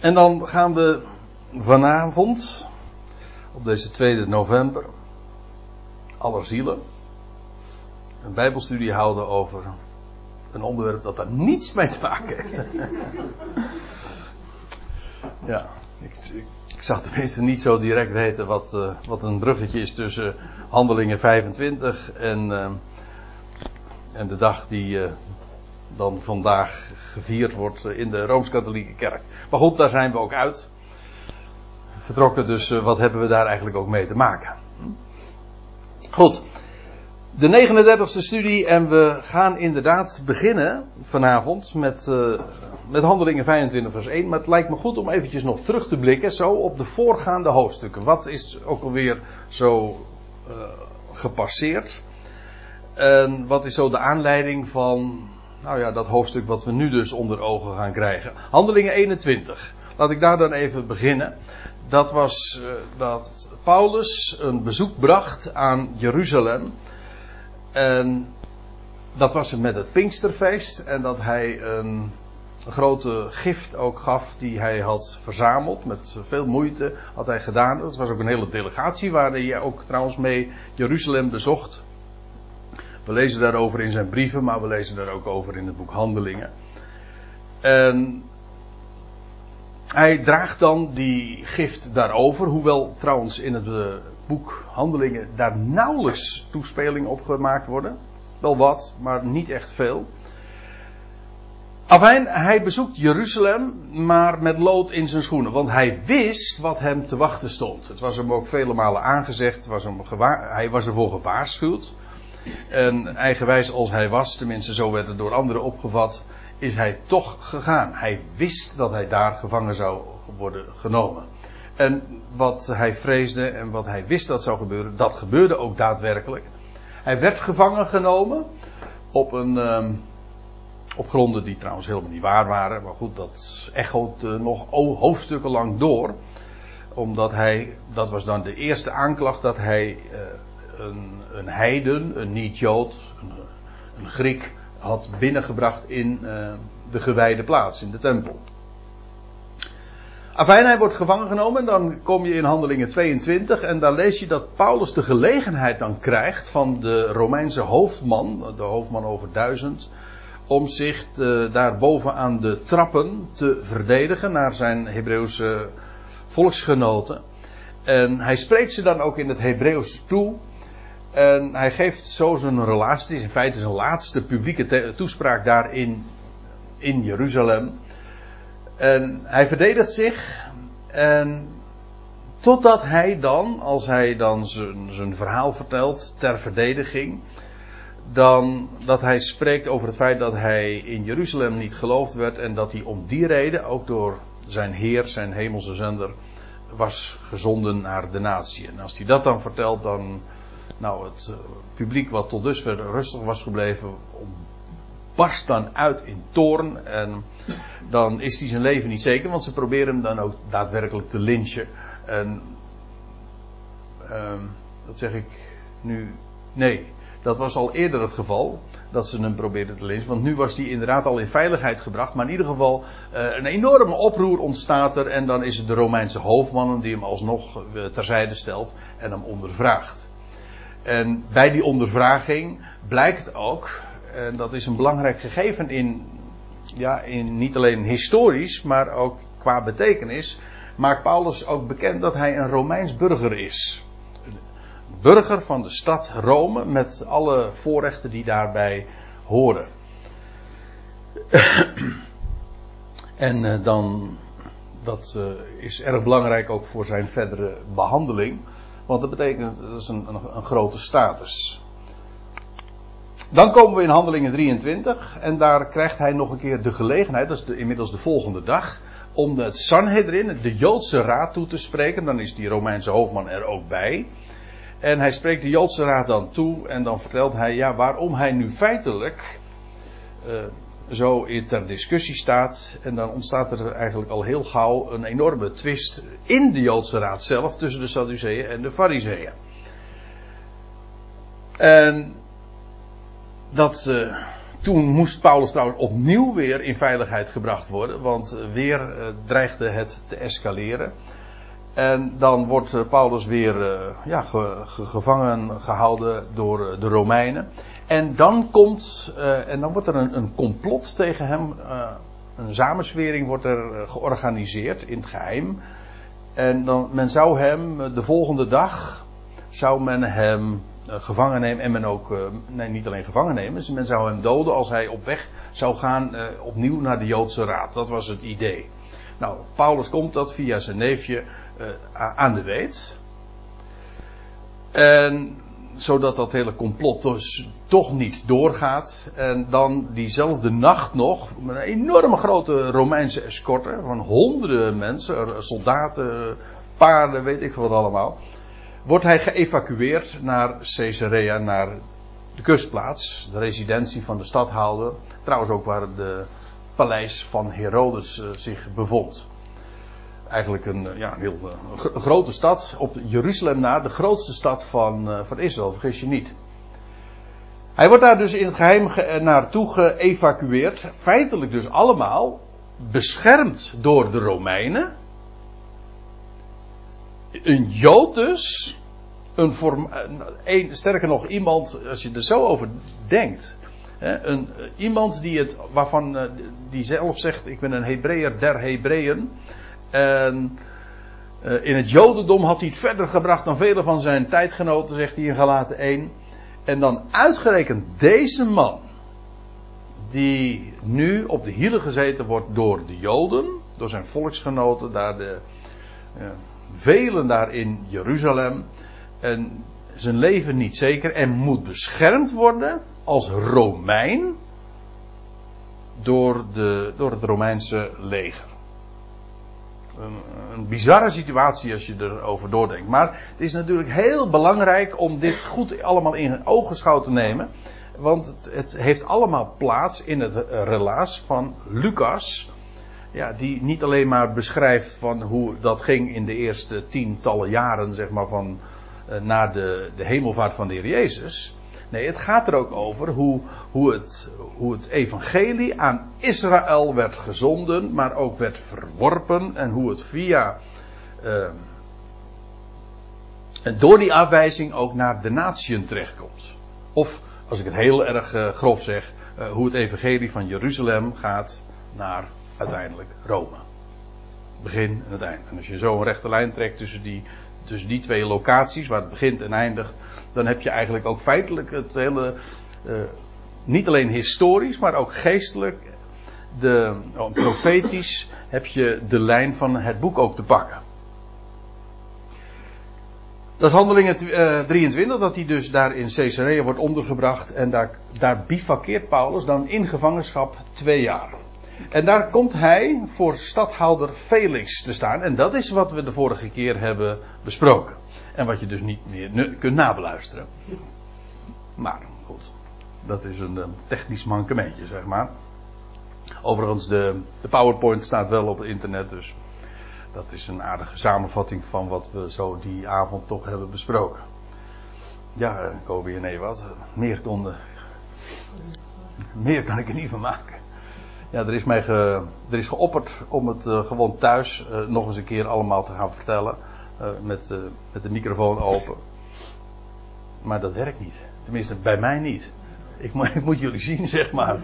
En dan gaan we vanavond, op deze 2 november, Allerzielen, een Bijbelstudie houden over een onderwerp dat daar niets mee te maken heeft. ja, ik, zag tenminste niet zo direct weten wat, uh, wat een bruggetje is tussen Handelingen 25 en, uh, en de dag die uh, dan vandaag gevierd wordt in de Rooms-Katholieke Kerk. Maar goed, daar zijn we ook uit. Vertrokken, dus wat hebben we daar eigenlijk ook mee te maken? Goed. De 39e studie en we gaan inderdaad beginnen vanavond met, uh, met handelingen 25 vers 1. Maar het lijkt me goed om eventjes nog terug te blikken zo op de voorgaande hoofdstukken. Wat is ook alweer zo gepasseerd? En wat is zo de aanleiding van nou ja, dat hoofdstuk wat we nu dus onder ogen gaan krijgen? Handelingen 21. Laat ik daar dan even beginnen. Dat was uh, dat Paulus een bezoek bracht aan Jeruzalem. En dat was het met het Pinksterfeest. En dat hij een, een, grote gift ook gaf die hij had verzameld. Met veel moeite had hij gedaan. Het was ook een hele delegatie waar hij ook trouwens mee Jeruzalem bezocht. We lezen daarover in zijn brieven, maar we lezen daar ook over in het boek Handelingen. En hij draagt dan die gift daarover, hoewel trouwens in het boek Handelingen daar nauwelijks toespelingen op gemaakt worden. Wel wat, maar niet echt veel. Afijn, hij bezoekt Jeruzalem, maar met lood in zijn schoenen. Want hij wist wat hem te wachten stond. Het was hem ook vele malen aangezegd, was hem hij was ervoor gewaarschuwd. En eigenwijs als hij was, tenminste zo werd het door anderen opgevat, is hij toch gegaan. Hij wist dat hij daar gevangen zou worden genomen. En wat hij vreesde en wat hij wist dat zou gebeuren, dat gebeurde ook daadwerkelijk. Hij werd gevangen genomen op een. Um, op gronden die trouwens helemaal niet waar waren. Maar goed, dat echoot uh, nog hoofdstukken lang door. Omdat hij, dat was dan de eerste aanklacht, dat hij uh, een, een heiden, een niet-Jood, een, een Griek, had binnengebracht in uh, de gewijde plaats, in de tempel. Afijn, hij wordt gevangen genomen. En dan kom je in handelingen 22. En dan lees je dat Paulus de gelegenheid dan krijgt van de Romeinse hoofdman. De hoofdman over duizend. Om zich te, daar boven aan de trappen te verdedigen naar zijn Hebreeuwse volksgenoten. En hij spreekt ze dan ook in het Hebreeuws toe. En hij geeft zo zijn relatie. Is in feite zijn laatste publieke toespraak daar in, in Jeruzalem. En hij verdedigt zich. En totdat hij dan, als hij dan zijn, zijn verhaal vertelt ter verdediging. Dan dat hij spreekt over het feit dat hij in Jeruzalem niet geloofd werd. En dat hij om die reden, ook door zijn Heer, zijn hemelse zender, was gezonden naar de natie. En als hij dat dan vertelt, dan. Nou, het publiek wat tot dusver rustig was gebleven, barst dan uit in toorn. En dan is hij zijn leven niet zeker, want ze proberen hem dan ook daadwerkelijk te lynchen. En um, dat zeg ik nu. Nee, dat was al eerder het geval. Dat ze hem probeerden te lynchen. Want nu was hij inderdaad al in veiligheid gebracht. Maar in ieder geval, uh, een enorme oproer ontstaat er. En dan is het de Romeinse hoofdman die hem alsnog uh, terzijde stelt en hem ondervraagt. En bij die ondervraging blijkt ook en dat is een belangrijk gegeven in, ja, in niet alleen historisch, maar ook qua betekenis, maakt Paulus ook bekend dat hij een Romeins burger is. Burger van de stad Rome met alle voorrechten die daarbij horen. en uh, dan, dat uh, is erg belangrijk ook voor zijn verdere behandeling. Want dat betekent, dat is een, een, grote status. Dan komen we in Handelingen 23 en daar krijgt hij nog een keer de gelegenheid, dat is de, inmiddels de volgende dag, om het Sanhedrin, de Joodse raad toe te spreken. Dan is die Romeinse hoofdman er ook bij. En hij spreekt de Joodse raad dan toe en dan vertelt hij ja, waarom hij nu feitelijk uh, zo ter discussie staat. En dan ontstaat er eigenlijk al heel gauw een enorme twist in de Joodse raad zelf tussen de Sadduceeën en de Fariseeën. En dat uh, toen moest Paulus trouwens opnieuw weer in veiligheid gebracht worden, want weer uh, dreigde het te escaleren. En dan wordt Paulus weer ja, ge, ge, gevangen gehouden door de Romeinen. En dan komt, uh, en dan wordt er een, een complot tegen hem, een samenswering wordt er georganiseerd in het geheim. En dan, men zou hem de volgende dag, zou men hem gevangen nemen en men ook, nee niet alleen gevangen nemen, men zou hem doden als hij op weg zou gaan opnieuw naar de Joodse Raad. Dat was het idee. Nou, Paulus komt dat via zijn neefje aan de weet. En zodat dat hele complot dus toch niet doorgaat. En dan diezelfde nacht nog, met een enorme grote Romeinse escorte van honderden mensen, soldaten, paarden, weet ik wat allemaal wordt hij geëvacueerd naar Caesarea, naar de kustplaats, de residentie van de stadhouder. Trouwens ook waar het paleis van Herodes uh, zich bevond. Eigenlijk een, uh, ja, een heel uh, grote stad, op Jeruzalem na, de grootste stad van, van Israël, vergis je niet. Hij wordt daar dus in het geheim ge naartoe geëvacueerd, feitelijk dus allemaal beschermd door de Romeinen. Een Jood dus, een sterker nog iemand, als je er zo over denkt, een, iemand die het, waarvan, eh, die zelf zegt, ik ben een Hebreeër der Hebreeën, en uh, in het Jodendom had hij het verder gebracht dan vele van zijn tijdgenoten, zegt hij in Galaten 1. En dan uitgerekend deze man, die nu op de hielen gezeten wordt door de Joden, door zijn volksgenoten, daar de, velen daar in Jeruzalem. En zijn leven niet zeker en moet beschermd worden als Romein door, de, door het Romeinse leger. Een, bizarre situatie als je erover doordenkt. Maar het is natuurlijk heel belangrijk om dit goed allemaal in ogenschouw te nemen. Want het, het heeft allemaal plaats in het relaas van Lucas ja, die niet alleen maar beschrijft van hoe dat ging in de eerste tientallen jaren, zeg maar, van uh, na de, de hemelvaart van de Heer Jezus. Nee, het gaat er ook over hoe, hoe, het, hoe het evangelie aan Israël werd gezonden, maar ook werd verworpen en hoe het via. En door die afwijzing ook naar de natieën terechtkomt. Of, als ik het heel erg uh, grof zeg, hoe het evangelie van Jeruzalem gaat naar uiteindelijk Rome. Begin en het eind. En als je zo een rechte lijn trekt tussen die, tussen die twee locaties, waar het begint en eindigt, dan heb je eigenlijk ook feitelijk het hele, uh, niet alleen historisch, maar ook geestelijk, de, oh, profetisch, heb je de lijn van het boek ook te pakken. Dat is handelingen uh, 23, dat hij dus daar in Caesarea wordt ondergebracht en daar, daar bivakkeert Paulus dan in gevangenschap twee jaar. En daar komt hij voor stadhouder Felix te staan. En dat is wat we de vorige keer hebben besproken. En wat je dus niet meer kunt nabeluisteren. Maar goed, dat is een technisch mankementje, zeg maar. Overigens, de, de PowerPoint staat wel op het internet, dus dat is een aardige samenvatting van wat we zo die avond toch hebben besproken. Ja, uh, Kobe en nee, wat? Meer konden. Meer kan ik er niet van maken. Ja, er is mij ge, er is geopperd om het uh, gewoon thuis uh, nog eens een keer allemaal te gaan vertellen. Uh, met, met de microfoon open. Maar dat werkt niet. Tenminste, bij mij niet. Ik, mo ik moet jullie zien, zeg maar.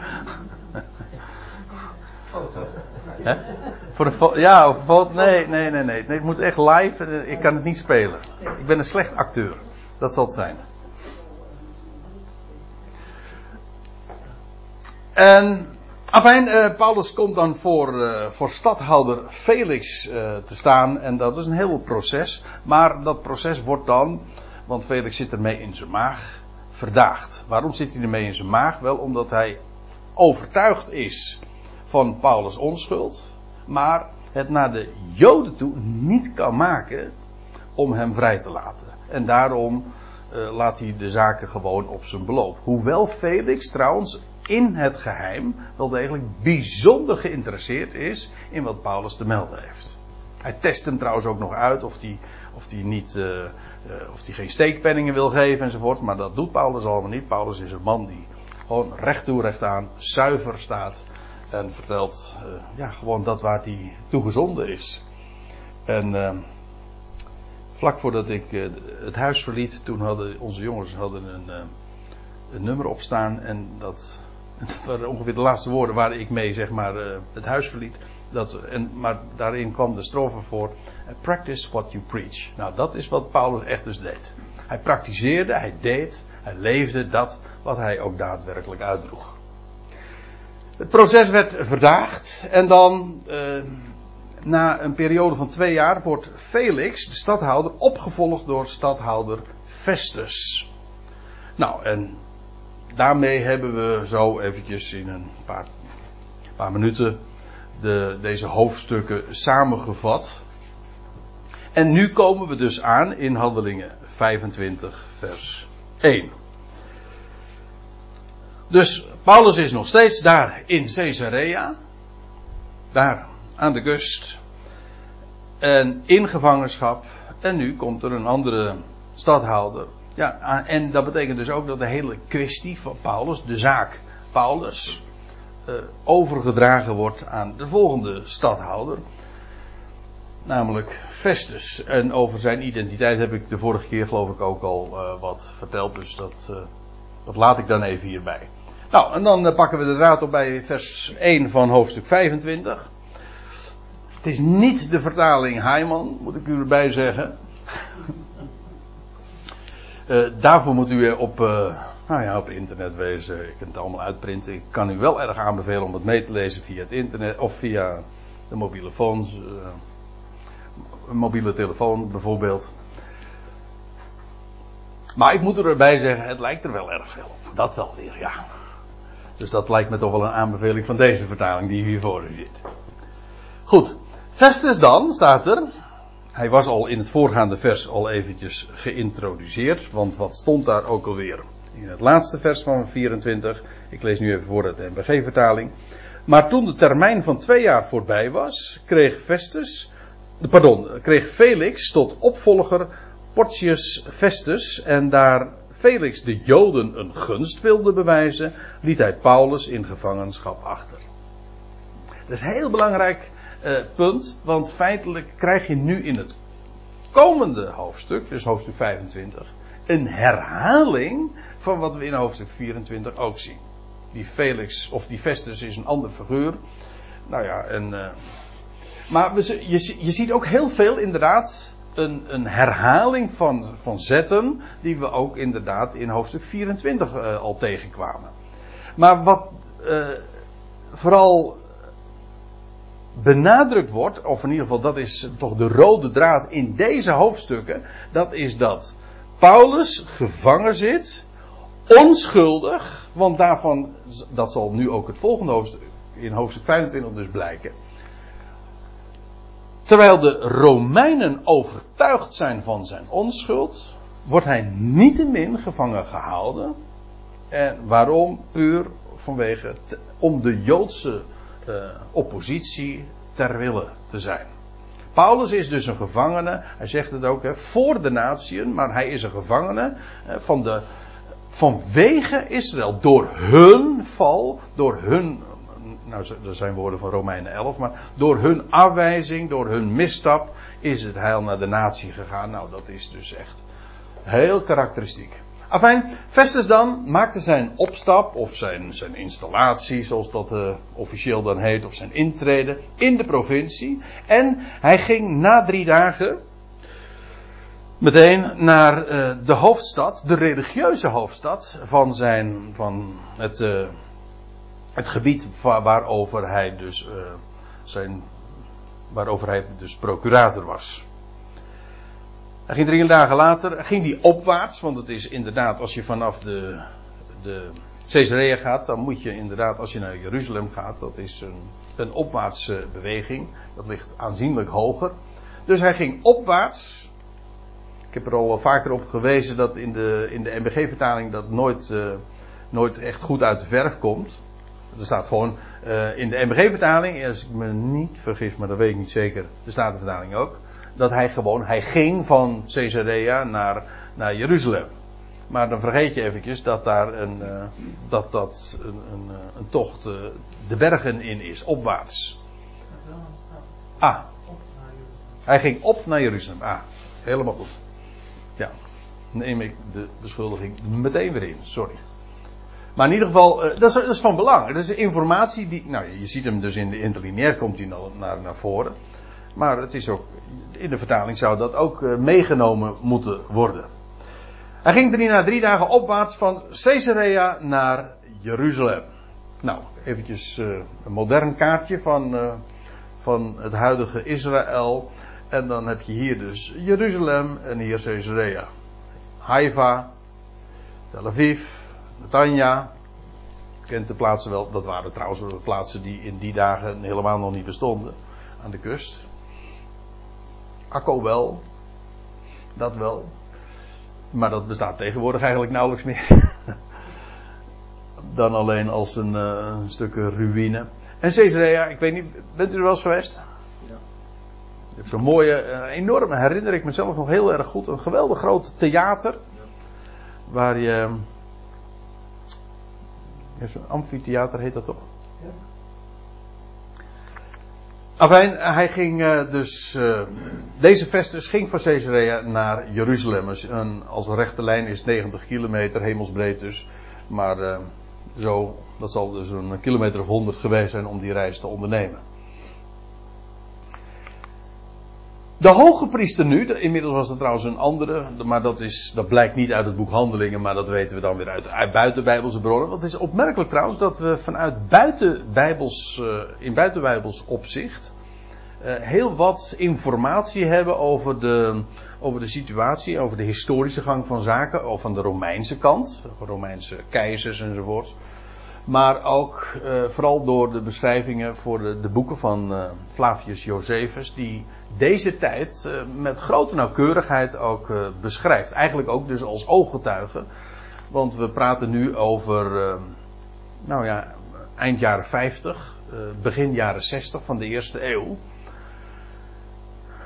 Foto. Hè? Voor een foto? Ja, of foto? Nee, nee, nee, nee. Het moet echt live. Ik kan het niet spelen. Ik ben een slecht acteur. Dat zal het zijn. En Afijn, uh, Paulus komt dan voor, uh, voor stadhouder Felix uh, te staan. En dat is een heel proces. Maar dat proces wordt dan, want Felix zit ermee in zijn maag, verdaagd. Waarom zit hij ermee in zijn maag? Wel omdat hij overtuigd is van Paulus' onschuld. Maar het naar de Joden toe niet kan maken om hem vrij te laten. En daarom laat hij de zaken gewoon op zijn beloop. Hoewel Felix trouwens in het geheim wel degelijk bijzonder geïnteresseerd is in wat Paulus te melden heeft. Hij test hem trouwens ook nog uit of hij of die niet, uh, uh, of die geen steekpenningen wil geven enzovoort. Maar dat doet Paulus allemaal niet. Paulus is een man die gewoon recht toe, recht aan, zuiver staat. En vertelt uh, ja, gewoon dat waar hij toegezonden is. En uh, vlak voordat ik het huis verliet, toen hadden onze jongens hadden een, een nummer opstaan. En dat, dat waren ongeveer de laatste woorden waar ik mee zeg maar, het huis verliet. Dat, en, maar daarin kwam de strofe voor. Practice what you preach. Nou, dat is wat Paulus echt dus deed. Hij praktiseerde, hij deed, hij leefde dat wat hij ook daadwerkelijk uitdroeg. Het proces werd verdaagd en dan, eh, na een periode van twee jaar, wordt Felix, de stadhouder, opgevolgd door stadhouder Festus. Nou, en daarmee hebben we zo eventjes in een paar, paar minuten de, deze hoofdstukken samengevat. En nu komen we dus aan in Handelingen 25, vers 1. Dus Paulus is nog steeds daar in Caesarea. Daar aan de kust. En in gevangenschap. En nu komt er een andere stadhouder. Ja, en dat betekent dus ook dat de hele kwestie van Paulus, de zaak Paulus, uh, overgedragen wordt aan de volgende stadhouder. Namelijk Festus. En over zijn identiteit heb ik de vorige keer geloof ik ook al uh, wat verteld. Dus dat, uh, dat laat ik dan even hierbij. Nou, en dan pakken we de draad op bij vers 1 van hoofdstuk 25. Het is niet de vertaling Heiman, moet ik u erbij zeggen. Daarvoor moet u op nou ja, op internet wezen. Je kunt het allemaal uitprinten. Ik kan u wel erg aanbevelen om het mee te lezen via het internet of via de mobiele phones. Uh, een mobiele telefoon bijvoorbeeld. Maar ik moet erbij zeggen, het lijkt er wel erg veel op. Dat wel weer, ja. Dus dat lijkt me toch wel een aanbeveling van deze vertaling die hier voor u zit. Goed. Festus dan, staat er. Hij was al in het voorgaande vers al eventjes geïntroduceerd. Want wat stond daar ook alweer? in het laatste vers van 24. Ik lees nu even voor de MBG-vertaling. Maar toen de termijn van twee jaar voorbij was, kreeg Festus, pardon, kreeg Felix tot opvolger Porcius Festus en daar Felix de Joden een gunst wilde bewijzen, liet hij Paulus in gevangenschap achter. Dat is heel belangrijk uh, punt, want feitelijk krijg je nu in het komende hoofdstuk, dus hoofdstuk 25, een herhaling van wat we in hoofdstuk 24 ook zien. Die Felix of die Festus is een ander figuur. Nou ja, en. Uh, maar we, je, ziet ook heel veel inderdaad een, een, herhaling van, van zetten. die we ook inderdaad in hoofdstuk 24 uh, eh, al tegenkwamen. Maar wat vooral benadrukt wordt, of in ieder geval dat is toch de rode draad in deze hoofdstukken, dat is dat Paulus gevangen zit onschuldig, want daarvan, dat zal nu ook het volgende hoofdstuk, in hoofdstuk 25 dus blijken. Terwijl de Romeinen overtuigd zijn van zijn onschuld, wordt hij niettemin gevangen gehouden. En waarom? Puur vanwege, om de Joodse uh, oppositie ter wille te zijn. Paulus is dus een gevangene, hij zegt het ook, hè, voor de natieën, maar hij is een gevangene van de, vanwege Israël, door hun val, door hun, nou dat zijn woorden van Romeinen 11, maar door hun afwijzing, door hun misstap, is het heil naar de natie gegaan. Nou, dat is dus echt heel karakteristiek. Afijn, Festus dan maakte zijn opstap, of zijn, zijn installatie, zoals dat uh, officieel dan heet, of zijn intrede, in de provincie. En hij ging na drie dagen, meteen naar uh, de hoofdstad, de religieuze hoofdstad van, zijn, van het, uh, het gebied waarover hij dus zijn, waarover hij dus procurator was. Hij ging drie dagen later, ging hij opwaarts, want het is inderdaad, als je vanaf de, de Caesarea gaat, dan moet je inderdaad, als je naar Jeruzalem gaat, dat is een, een opwaartse beweging. Dat ligt aanzienlijk hoger. Dus hij ging opwaarts ik heb er al vaker op gewezen dat in de, in de MBG-vertaling dat nooit, uh, nooit echt goed uit de verf komt. Er staat gewoon uh, in de MBG-vertaling, als ik me niet vergis, maar dat weet ik niet zeker, de Statenvertaling ook, dat hij gewoon, hij ging van Caesarea naar, naar Jeruzalem. Maar dan vergeet je eventjes dat daar een, uh, dat, dat een, een, een tocht uh, de bergen in is, opwaarts. Ah. Hij ging op naar Jeruzalem. Ah, helemaal goed. Ja, neem ik de beschuldiging meteen weer in. Sorry. Maar in ieder geval, dat, is, dat, is, van belang. Dat is informatie die. Nou, je ziet hem dus in de interlineair komt hij naar, naar voren. Maar het is ook. In de vertaling zou dat ook uh, meegenomen moeten worden. Hij ging drie na drie dagen opwaarts van Caesarea naar Jeruzalem. Nou, eventjes uh, een modern kaartje van, van het huidige Israël. En dan heb je hier dus Jeruzalem en hier Caesarea. Haifa, Tel Aviv, Netanya. Kent de plaatsen wel. Dat waren trouwens de plaatsen die in die dagen helemaal nog niet bestonden. Aan de kust. Akko wel. Dat wel. Maar dat bestaat tegenwoordig eigenlijk nauwelijks meer. Dan alleen als een, uh, een stuk ruïne. En Caesarea, ik weet niet, bent u er wel eens geweest? Ja. Zo'n mooie, uh, enorm, herinner ik mezelf nog heel erg goed, een geweldig groot theater. Ja. Waar je ja, Zo'n amfitheater heet dat toch? Ja. Afijn, hij ging uh, dus. Uh, deze Festus ging van Caesarea naar Jeruzalem. Als een rechte lijn is 90 kilometer, hemelsbreed dus. Maar uh, zo, dat zal dus een kilometer of 100 geweest zijn om die reis te ondernemen. De hoge priester nu, inmiddels was het trouwens een andere, maar dat, is, dat blijkt niet uit het boek Handelingen, maar dat weten we dan weer uit, uit buitenbijbelse bronnen. Want het is opmerkelijk trouwens dat we vanuit buitenbijbels, in buitenbijbels opzicht heel wat informatie hebben over de, over de situatie, over de historische gang van zaken, of van de Romeinse kant, Romeinse keizers enzovoorts. Maar ook uh, vooral door de beschrijvingen voor de, de boeken van uh, Flavius Josephus, die deze tijd met grote nauwkeurigheid ook beschrijft. Eigenlijk ook dus als ooggetuige. Want we praten nu over, nou ja, eind jaren 50, begin jaren 60 van de eerste eeuw.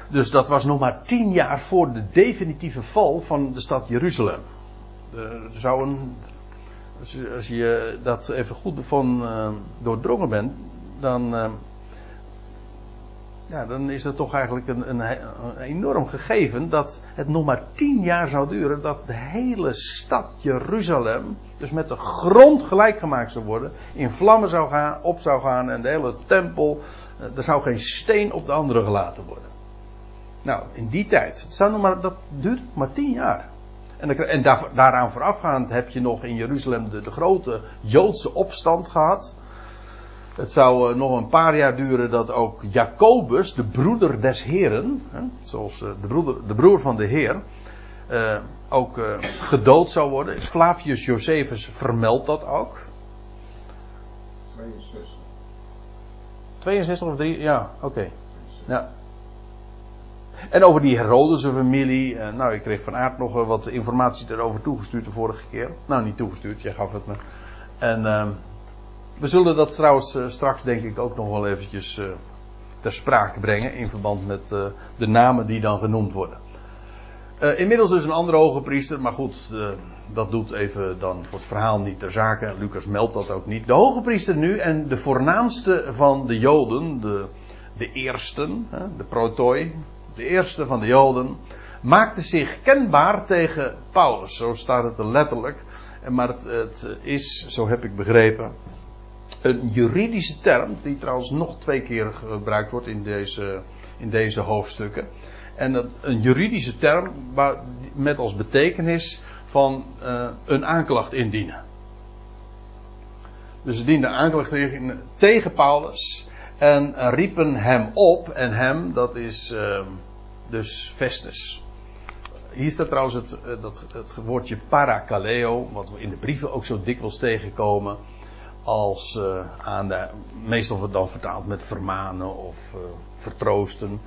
Dus dat was nog maar tien jaar voor de definitieve val van de stad Jeruzalem. Er zou een als je, je dat even goed van uh, doordrongen bent, dan, ja, dan is dat toch eigenlijk een, een, een, enorm gegeven dat het nog maar tien jaar zou duren dat de hele stad Jeruzalem, dus met de grond gelijk gemaakt zou worden, in vlammen zou gaan, op zou gaan en de hele tempel, er zou geen steen op de andere gelaten worden. Nou, in die tijd, het zou nog maar, dat duurt maar tien jaar. En, en daar, daaraan voorafgaand heb je nog in Jeruzalem de, de, grote Joodse opstand gehad. Het zou uh, nog een paar jaar duren dat ook Jacobus, de broeder des Heren, hè, zoals uh, de, broeder, de broer van de Heer, uh, ook gedood zou worden. Flavius Josephus vermeldt dat ook. 62. 62 of 3? Ja, oké. Okay. Ja. En over die Herodese familie. Eh, nou, ik kreeg van Aard nog wat informatie erover toegestuurd de vorige keer. Nou, niet toegestuurd, jij gaf het me. En uh, we zullen dat trouwens uh, straks denk ik ook nog wel eventjes ter sprake brengen. In verband met de namen die dan genoemd worden. inmiddels dus een andere hoge priester. Maar goed, dat doet even dan voor het verhaal niet ter zake. Lucas meldt dat ook niet. De hoge priester nu en de voornaamste van de Joden. De, de eersten, de protoi de eerste van de Joden, maakte zich kenbaar tegen Paulus. Zo staat het er letterlijk. Maar het, is, zo heb ik begrepen, een juridische term, die trouwens nog twee keer gebruikt wordt in deze, in deze hoofdstukken. En een juridische term met als betekenis van uh, een aanklacht indienen. Dus ze dienden aanklacht tegen, Paulus en riepen hem op. En hem, dat is uh, dus Festus. Hier staat trouwens het, eh, dat, het woordje parakaleo, wat we in de brieven ook zo dikwijls tegenkomen, als uh, aan de, meestal wordt dan vertaald met vermanen of uh, vertroosten.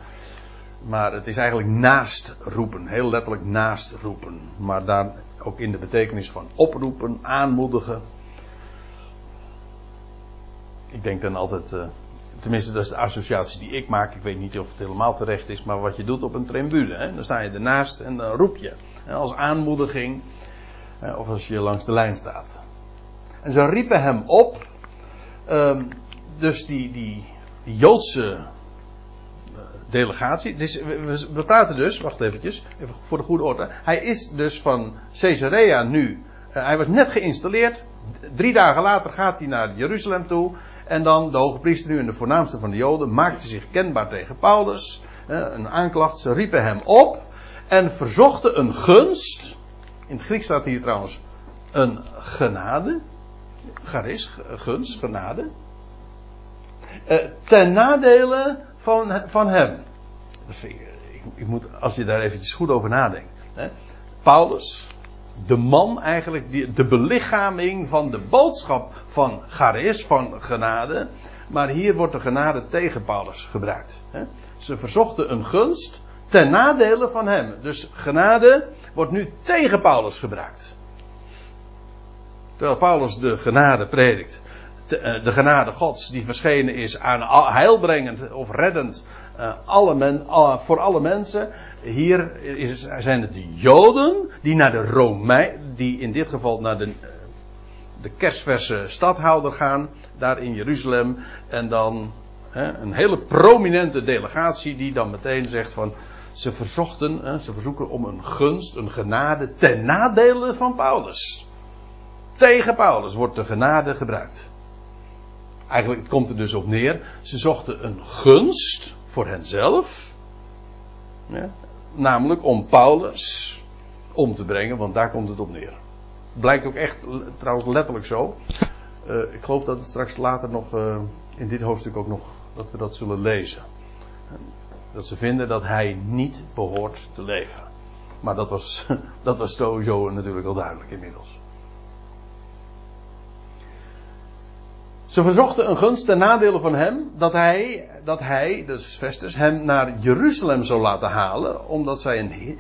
Maar het is eigenlijk naast roepen, heel letterlijk naast roepen. Maar daar ook in de betekenis van oproepen, aanmoedigen. Ik denk dan altijd, Tenminste, dat is de associatie die ik maak. Ik weet niet of het helemaal terecht is, maar wat je doet op een tribune. Hè? Dan sta je ernaast en dan roep je. En als aanmoediging. Of als je langs de lijn staat. En ze riepen hem op. Ehm, dus die, die, Joodse eh, delegatie. We, praten dus, wacht eventjes, even voor de goede orde. Hij is dus van Caesarea nu. Uh, hij was net geïnstalleerd. Drie dagen later gaat hij naar Jeruzalem toe. En dan de hoge priester nu en de voornaamste van de Joden maakte zich kenbaar tegen Paulus. Een aanklacht. Ze riepen hem op. En verzochten een gunst. In het Grieks staat hier trouwens een genade. Charis, gunst, genade. Uh, ten nadele van, van hem. Ik, ik, moet, als je daar eventjes goed over nadenkt. Paulus, de man eigenlijk, die, de belichaming van de boodschap van charis, van genade. Maar hier wordt de genade tegen Paulus gebruikt. Hè. Ze verzochten een gunst ten nadele van hem. Dus genade wordt nu tegen Paulus gebruikt. Terwijl Paulus de genade predikt. Eh, de genade Gods die verschenen is aan heilbrengend of reddend alle men, voor alle mensen. Hier is, zijn het de Joden die naar de Romein, die in dit geval naar de, de kerstverse stadhouder gaan, daar in Jeruzalem. En dan een hele prominente delegatie die dan meteen zegt van ze verzochten, ze verzoeken om een gunst, een genade ten nadele van Paulus. Tegen Paulus wordt de genade gebruikt. Eigenlijk komt er dus op neer. Ze zochten een gunst voor henzelf. Ja, namelijk om Paulus om te brengen, want daar komt het op neer. Blijkt ook echt trouwens letterlijk zo. Uh, ik geloof dat het straks later nog uh, in dit hoofdstuk ook nog dat we dat zullen lezen. Dat ze vinden dat hij niet behoort te leven. Maar dat was, dat was sowieso natuurlijk al duidelijk inmiddels. Ze verzochten een gunst ten nadele van hem dat hij, dat hij, dus Festus, hem naar Jeruzalem zou laten halen, omdat zij een,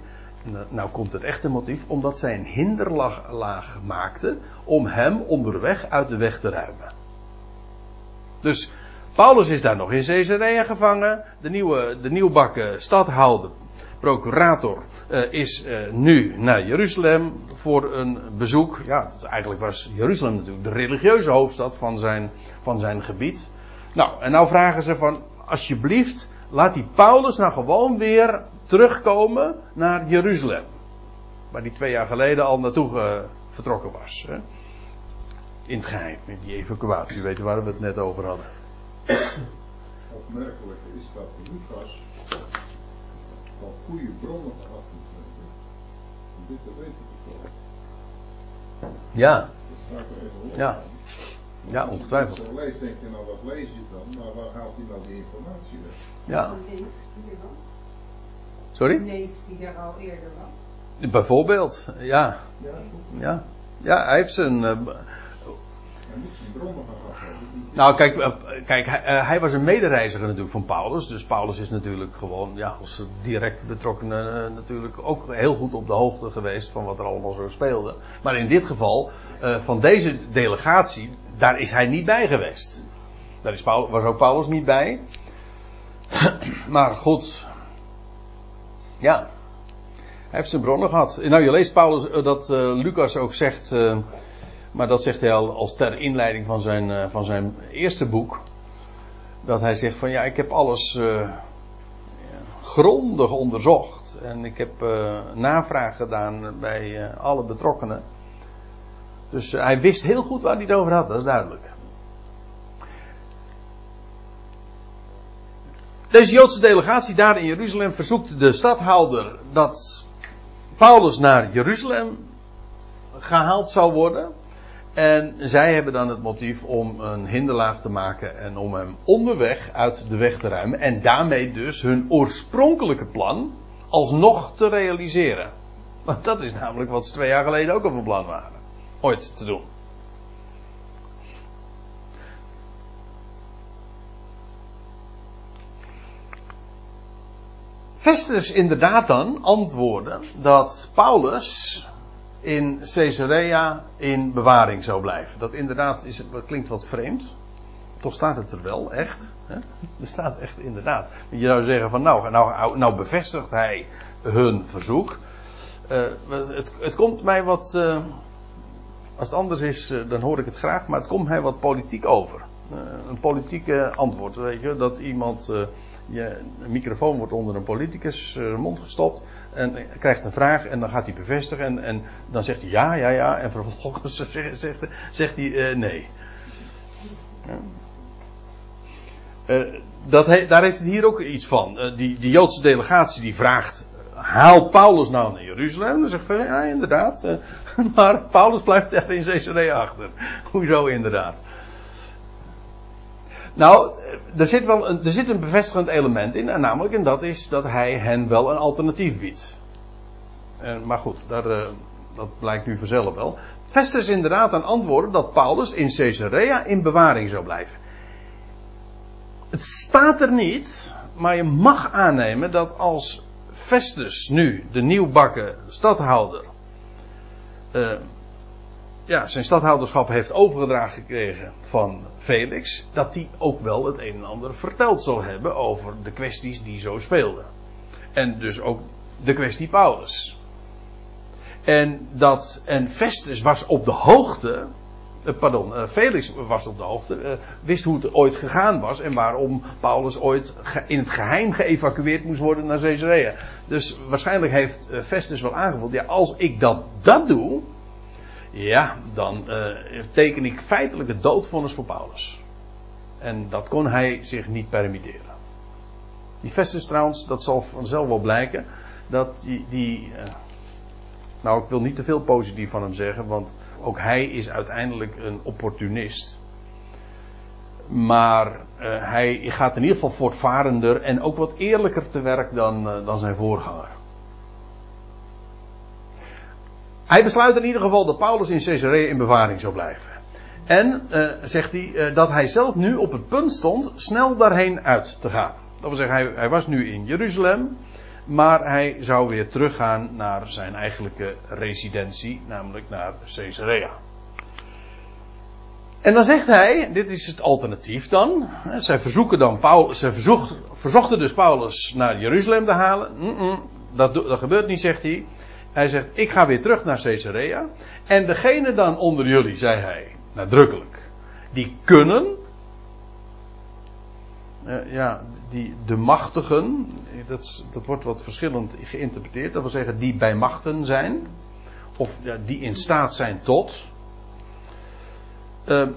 nou komt het echte motief, omdat zij een hinderlaag maakten om hem onderweg uit de weg te ruimen. Dus Paulus is daar nog in Caesarea gevangen, de nieuwe, de nieuwbakken stadhouder procurator uh, is uh, nu naar Jeruzalem voor een bezoek. Ja, eigenlijk was Jeruzalem natuurlijk de religieuze hoofdstad van zijn, van zijn gebied. Nou, en nou vragen ze van, alsjeblieft, laat die Paulus nou gewoon weer terugkomen naar Jeruzalem. Waar die twee jaar geleden al naartoe vertrokken was. Hè? In het geheim, in die evacuatie, weet je waar we het net over hadden. Opmerkelijk is dat Lucas al goede bronnen gehad om dit te weten te komen. Ja. Dat staat er even op. Ja. Ja, ongetwijfeld. Als je leest, denk je nou, wat lees je dan? Maar waar haalt hij nou die informatie weg? Ja. Sorry? Neef die daar al eerder was. Bijvoorbeeld, ja. Ja, Ja, ja hij heeft zijn. Uh, bronnen gehad nou, kijk, uh, kijk hij, uh, hij, was een medereiziger natuurlijk van Paulus. Dus Paulus is natuurlijk gewoon, ja, als direct betrokkenen natuurlijk ook heel goed op de hoogte geweest van wat er allemaal zo speelde. Maar in dit geval, van deze delegatie, daar is hij niet bij geweest. Daar is Paulus, was ook Paulus niet bij. maar goed. Ja. Hij heeft zijn bronnen gehad. Nou, je leest Paulus dat Lucas ook zegt. Maar dat zegt hij al als ter inleiding van zijn, uh, van zijn eerste boek. Dat hij zegt van ja, ik heb alles grondig onderzocht. En ik heb navraag gedaan bij alle betrokkenen. Dus hij wist heel goed waar hij het over had, dat is duidelijk. Deze Joodse delegatie daar in Jeruzalem verzoekt de stadhouder dat Paulus naar Jeruzalem gehaald zou worden. En zij hebben dan het motief om een hinderlaag te maken en om hem onderweg uit de weg te ruimen. En daarmee dus hun oorspronkelijke plan alsnog te realiseren. Want dat is namelijk wat ze twee jaar geleden ook al van plan waren. Ooit te doen. Festus inderdaad dan antwoordde dat Paulus in Caesarea in bewaring zou blijven. Dat inderdaad is, dat klinkt wat vreemd. Toch staat het er wel, echt. Hè? Er staat echt inderdaad. Je zou zeggen van nou, nou, nou bevestigt hij hun verzoek. Uh, het, het, komt mij wat, uh, Als het anders is, dan hoor ik het graag, maar het komt mij wat politiek over. een politieke antwoord, weet je, dat iemand, je, een microfoon wordt onder een politicus mond gestopt en krijgt een vraag en dan gaat hij bevestigen en, en dan zegt hij ja, ja, ja en vervolgens zegt, zegt, hij nee. Ja. Uh, dat daar heeft het hier ook iets van. Uh, die, Joodse delegatie die vraagt: haal Paulus nou naar Jeruzalem? Dan zegt van ja, inderdaad. Maar Paulus blijft er in Caesarea achter. Hoezo inderdaad? Nou, er zit, wel een, er zit een bevestigend element in, en namelijk, en dat is dat hij hen wel een alternatief biedt. En, maar goed, daar, dat blijkt nu vanzelf wel. Festus inderdaad aan antwoorden dat Paulus in Caesarea in bewaring zou blijven. Het staat er niet, maar je mag aannemen dat als Festus nu, de nieuwbakken stadhouder, uh, ja, zijn stadhouderschap heeft overgedragen gekregen van Felix, dat hij ook wel het een en ander verteld zal hebben over de kwesties die zo speelden. En dus ook de kwestie Paulus. En dat, en Festus was op de hoogte uh, pardon, uh, Felix was op de hoogte, uh, wist hoe het ooit gegaan was en waarom Paulus ooit in het geheim geëvacueerd moest worden naar Caesarea. Dus waarschijnlijk heeft Festus wel aangevoeld, ja, als ik dat, dat doe, ja, dan teken ik feitelijk het doodvonnis voor Paulus. En dat kon hij zich niet permitteren. Die Festus trouwens, dat zal vanzelf wel blijken, dat die, die nou ik wil niet te veel positief van hem zeggen, want ook hij is uiteindelijk een opportunist. Maar uh, hij gaat in ieder geval voortvarender en ook wat eerlijker te werk dan, uh, dan zijn voorganger. Hij besluit in ieder geval dat Paulus in Caesarea in bewaring zou blijven. En uh, zegt hij dat hij zelf nu op het punt stond snel daarheen uit te gaan. Dat wil zeggen, hij, hij was nu in Jeruzalem. Maar hij zou weer teruggaan naar zijn eigenlijke residentie, namelijk naar Caesarea. En dan zegt hij, dit is het alternatief dan. Zij verzoeken dan Paulus, verzocht, verzochten dus Paulus naar Jeruzalem te halen. Dat, dat gebeurt niet, zegt hij. Hij zegt, ik ga weer terug naar Caesarea. En degene dan onder jullie, zei hij, nadrukkelijk, die kunnen, uh, ja, die, de machtigen, dat, dat wordt wat verschillend geïnterpreteerd, dat wil zeggen die bij machten zijn, of die in staat zijn tot, uh,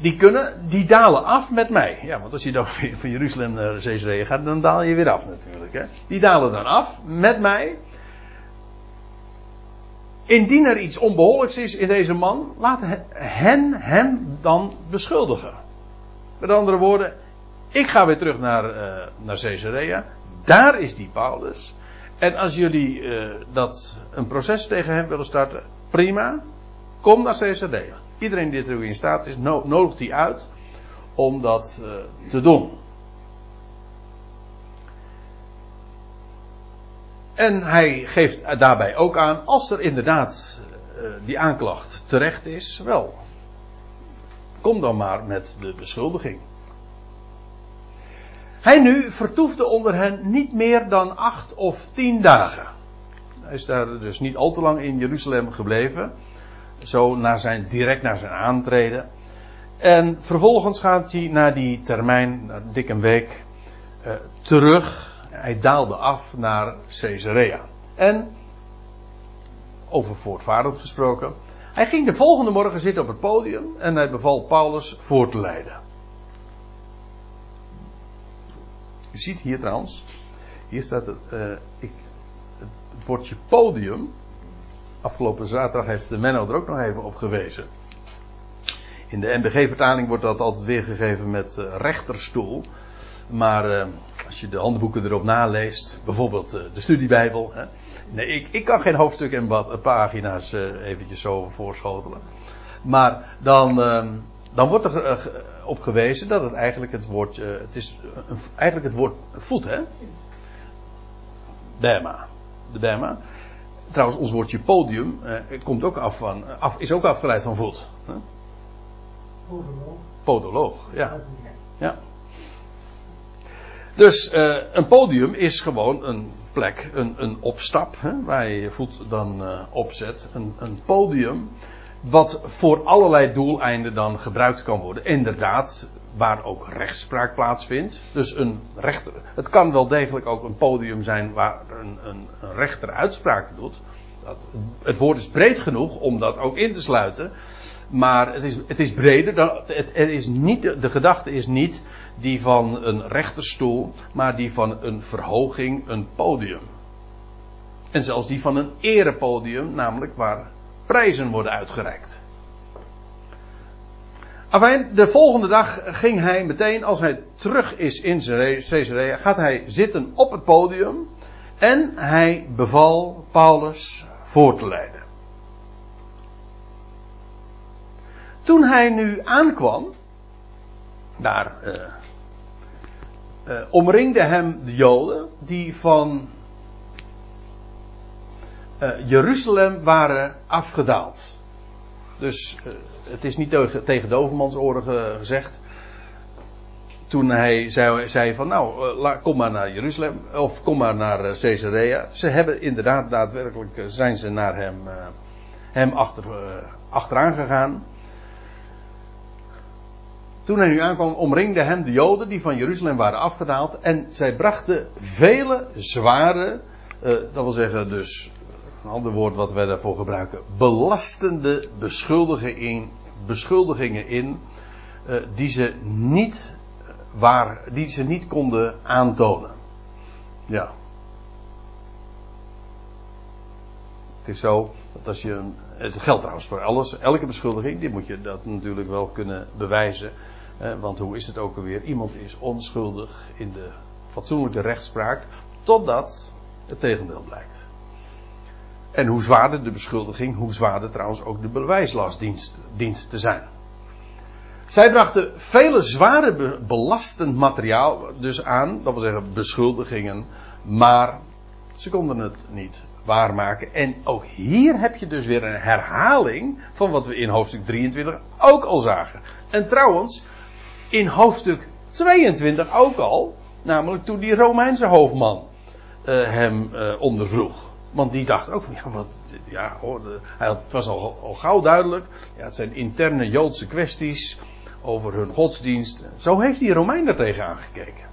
die kunnen, die dalen af met mij. Ja, want als je dan van Jeruzalem naar Caesarea gaat, dan daal je weer af natuurlijk. Hè? Die dalen dan af met mij. Indien er iets onbehoorlijks is in deze man, laat hen hem dan beschuldigen. Met andere woorden, ik ga weer terug naar, uh, naar Caesarea. Daar is die Paulus. En als jullie uh, dat een proces tegen hem willen starten, prima. Kom naar Caesarea. Iedereen die er in staat is, nodigt die uit om dat uh, te doen. En hij geeft daarbij ook aan, als er inderdaad die aanklacht terecht is, wel, kom dan maar met de beschuldiging. Hij nu vertoefde onder hen niet meer dan acht of tien dagen. Hij is daar dus niet al te lang in Jeruzalem gebleven. Zo naar zijn, direct naar zijn aantreden. En vervolgens gaat hij na die termijn, dik een week, uh, terug. Hij daalde af naar Caesarea. En, over voortvarend gesproken, hij ging de volgende morgen zitten op het podium en hij beval Paulus voor te leiden. Je ziet hier trouwens, hier staat uh, ik, het, woordje podium. Afgelopen zaterdag heeft Menno er ook nog even op gewezen. In de NBG-vertaling wordt dat altijd weergegeven met uh, rechterstoel. Maar uh, als je de handboeken erop naleest, bijvoorbeeld de studiebijbel. Hè, nee, ik, ik, kan geen hoofdstuk en pagina's eventjes zo voorschotelen. Maar dan, ehm, dan wordt er op gewezen dat het eigenlijk het woord, het is eigenlijk het woord voet, hè? Bema. De Bema. Trouwens, ons woordje podium uh, komt ook af van, af, is ook afgeleid van voet. Hè? Podoloog. Podoloog, ja. Ja. Dus uh, een podium is gewoon een plek, een, een opstap, hè, waar je je voet dan uh, opzet. Een, een podium wat voor allerlei doeleinden dan gebruikt kan worden. Inderdaad, waar ook rechtspraak plaatsvindt. Dus een rechter, het kan wel degelijk ook een podium zijn waar een, een, een rechter uitspraken doet. Dat, het woord is breed genoeg om dat ook in te sluiten. Maar het is, het is breder. Dan, het, het is niet, de gedachte is niet die van een rechterstoel, maar die van een verhoging, een podium. En zelfs die van een erepodium, namelijk waar prijzen worden uitgereikt. Afijn, de volgende dag ging hij meteen, als hij terug is in Caesarea, gaat hij zitten op het podium en hij beval Paulus voor te leiden. Toen hij nu aankwam, daar uh, uh, omringde hem de Joden die van uh, Jeruzalem waren afgedaald. Dus het is niet tegen, tegen de overmans oren gezegd. Toen hij zei, zei van nou, kom maar naar Jeruzalem of kom maar naar Caesarea. Ze hebben inderdaad daadwerkelijk zijn ze naar hem, hem achter, achteraan gegaan. Toen hij nu aankwam, omringden hem de Joden die van Jeruzalem waren afgedaald. En zij brachten vele zware, dat wil zeggen dus, een ander woord wat wij daarvoor gebruiken, belastende beschuldigingen in, beschuldigingen in uh, die, ze niet waar, die ze niet konden aantonen. Ja. Het is zo dat als je. Het geldt trouwens voor alles. Elke beschuldiging, die moet je dat natuurlijk wel kunnen bewijzen. Want hoe is het ook alweer? Iemand is onschuldig in de fatsoenlijke rechtspraak. Totdat het tegendeel blijkt. En hoe zwaarder de beschuldiging, hoe zwaarder trouwens ook de bewijslast dient te zijn. Zij brachten vele zware belastend materiaal dus aan, dat wil zeggen beschuldigingen, maar ze konden het niet waarmaken. En ook hier heb je dus weer een herhaling van wat we in hoofdstuk 23 ook al zagen. En trouwens, in hoofdstuk 22 ook al. Namelijk toen die Romeinse hoofdman uh, hem uh, ondervroeg. Want die dacht ook van ja, wat, ja hoor, het was al, al gauw duidelijk. Ja, het zijn interne Joodse kwesties over hun godsdienst. Zo heeft die Romein er tegen aangekeken.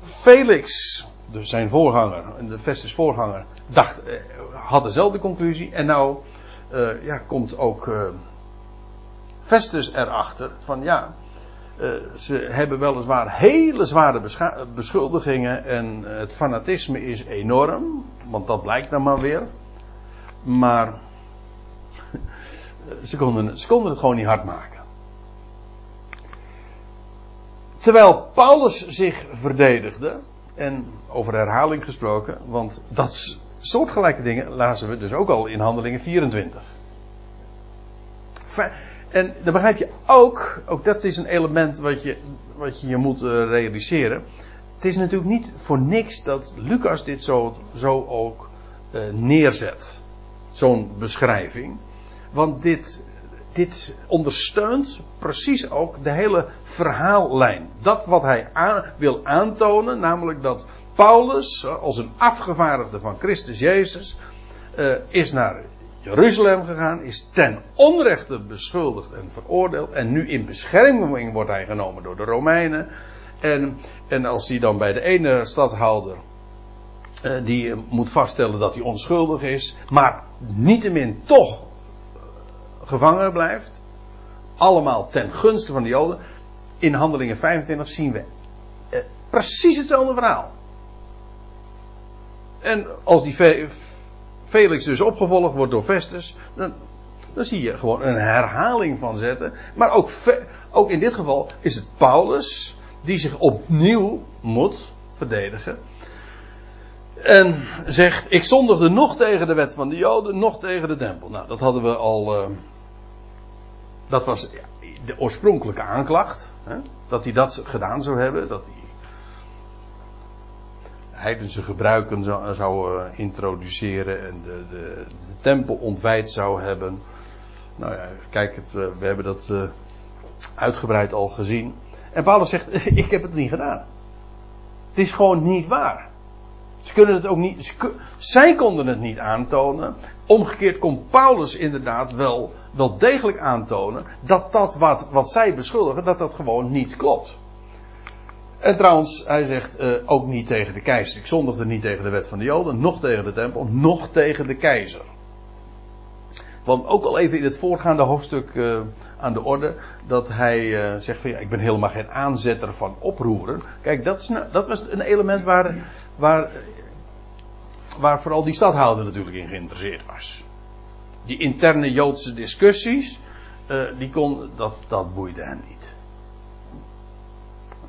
Felix, dus zijn voorganger, de Festus voorganger, dacht, eh, had dezelfde conclusie. En nou uh, ja, komt ook uh, Festus erachter van ja, uh, ze hebben weliswaar hele zware beschuldigingen en het fanatisme is enorm, want dat blijkt dan maar weer. Maar ze konden, ze konden het gewoon niet hard maken. Terwijl Paulus zich verdedigde, en over herhaling gesproken, want dat soortgelijke dingen lazen we dus ook al in Handelingen 24. En dan begrijp je ook, ook dat is een element wat je wat je, je moet uh, realiseren. Het is natuurlijk niet voor niks dat Lucas dit zo, zo ook uh, neerzet. Zo'n beschrijving. Want dit, dit ondersteunt precies ook de hele verhaallijn. Dat wat hij aan, wil aantonen, namelijk dat Paulus als een afgevaardigde van Christus Jezus is naar Jeruzalem gegaan, is ten onrechte beschuldigd en veroordeeld. En nu in bescherming wordt hij genomen door de Romeinen. En, en als hij dan bij de ene stadhouder, uh, die moet vaststellen dat hij onschuldig is, maar niettemin toch gevangen blijft. Allemaal ten gunste van de Joden. In Handelingen 25 zien we precies hetzelfde verhaal. En als die Felix dus opgevolgd wordt door Festus, dan, dan zie je gewoon een herhaling van zetten. Maar ook, ook in dit geval is het Paulus die zich opnieuw moet verdedigen. En zegt: Ik zondigde nog tegen de wet van de Joden, nog tegen de tempel. Nou, dat hadden we al. Uh, dat was de oorspronkelijke aanklacht. Hè, dat hij dat gedaan zou hebben. Dat hij heidense gebruiken zou, uh, introduceren en de, de, de, tempel ontwijd zou hebben. Nou ja, kijk, het, uh, we hebben dat uh, uitgebreid al gezien. En Paulus zegt, ik heb het niet gedaan. Het is gewoon niet waar. Ze kunnen het ook niet, zij konden het niet aantonen. Omgekeerd kon Paulus inderdaad wel, wel degelijk aantonen dat dat wat, wat zij beschuldigen, dat dat gewoon niet klopt. En trouwens, hij zegt uh, ook niet tegen de keizer. Ik zondigde niet tegen de wet van de Joden, nog tegen de tempel, nog tegen de keizer. Want ook al even in het voorgaande hoofdstuk uh, aan de orde, dat hij uh, zegt van ja, ik ben helemaal geen aanzetter van oproeren. Kijk, dat, is nou, dat was een element waar, waar, waar vooral die stadhouder natuurlijk in geïnteresseerd was. Die interne Joodse discussies, die kon, dat, dat boeide hem niet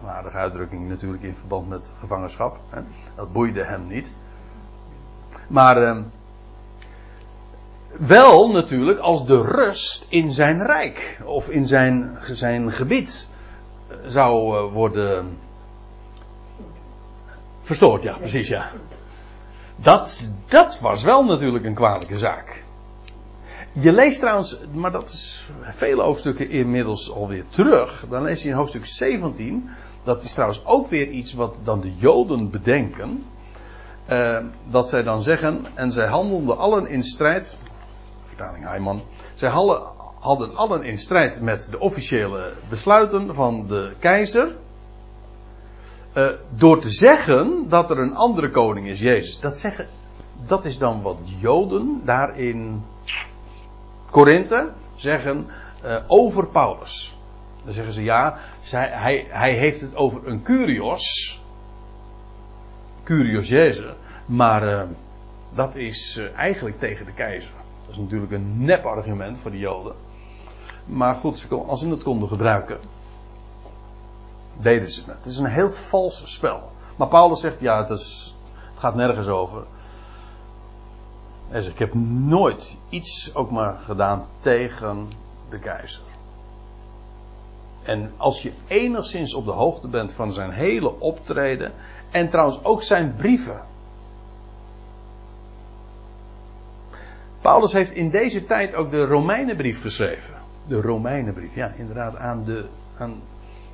een aardige uitdrukking natuurlijk in verband met gevangenschap. Hè. Dat boeide hem niet. Maar uh, wel natuurlijk als de rust in zijn rijk of in zijn, zijn gebied eh, zou uh, worden verstoord. Ja, precies ja. Dat, dat was wel natuurlijk een kwalijke zaak. Je leest trouwens, maar dat is vele hoofdstukken inmiddels alweer terug. Dan lees je in hoofdstuk 17 dat is trouwens ook weer iets wat dan de Joden bedenken. Uh, dat zij dan zeggen, en zij handelden allen in strijd, vertaling Heiman, zij hadden, allen in strijd met de officiële besluiten van de keizer. Uh, door te zeggen dat er een andere koning is, Jezus. Dat, zeggen, dat is dan wat Joden daar in Korinthe zeggen uh, over Paulus. Dan zeggen ze ja, zij, hij, hij heeft het over een Curios. Curios Jezus. Maar uh, dat is uh, eigenlijk tegen de keizer. Dat is natuurlijk een nep argument voor de Joden. Maar goed, als ze het konden gebruiken, deden ze het. Het is een heel vals spel. Maar Paulus zegt, ja, het, is, het gaat nergens over. Hij zegt, ik heb nooit iets ook maar gedaan tegen de keizer. En als je enigszins op de hoogte bent van zijn hele optreden. En trouwens ook zijn brieven. Paulus heeft in deze tijd ook de Romeinenbrief geschreven. De Romeinenbrief, ja, inderdaad, aan, de, aan,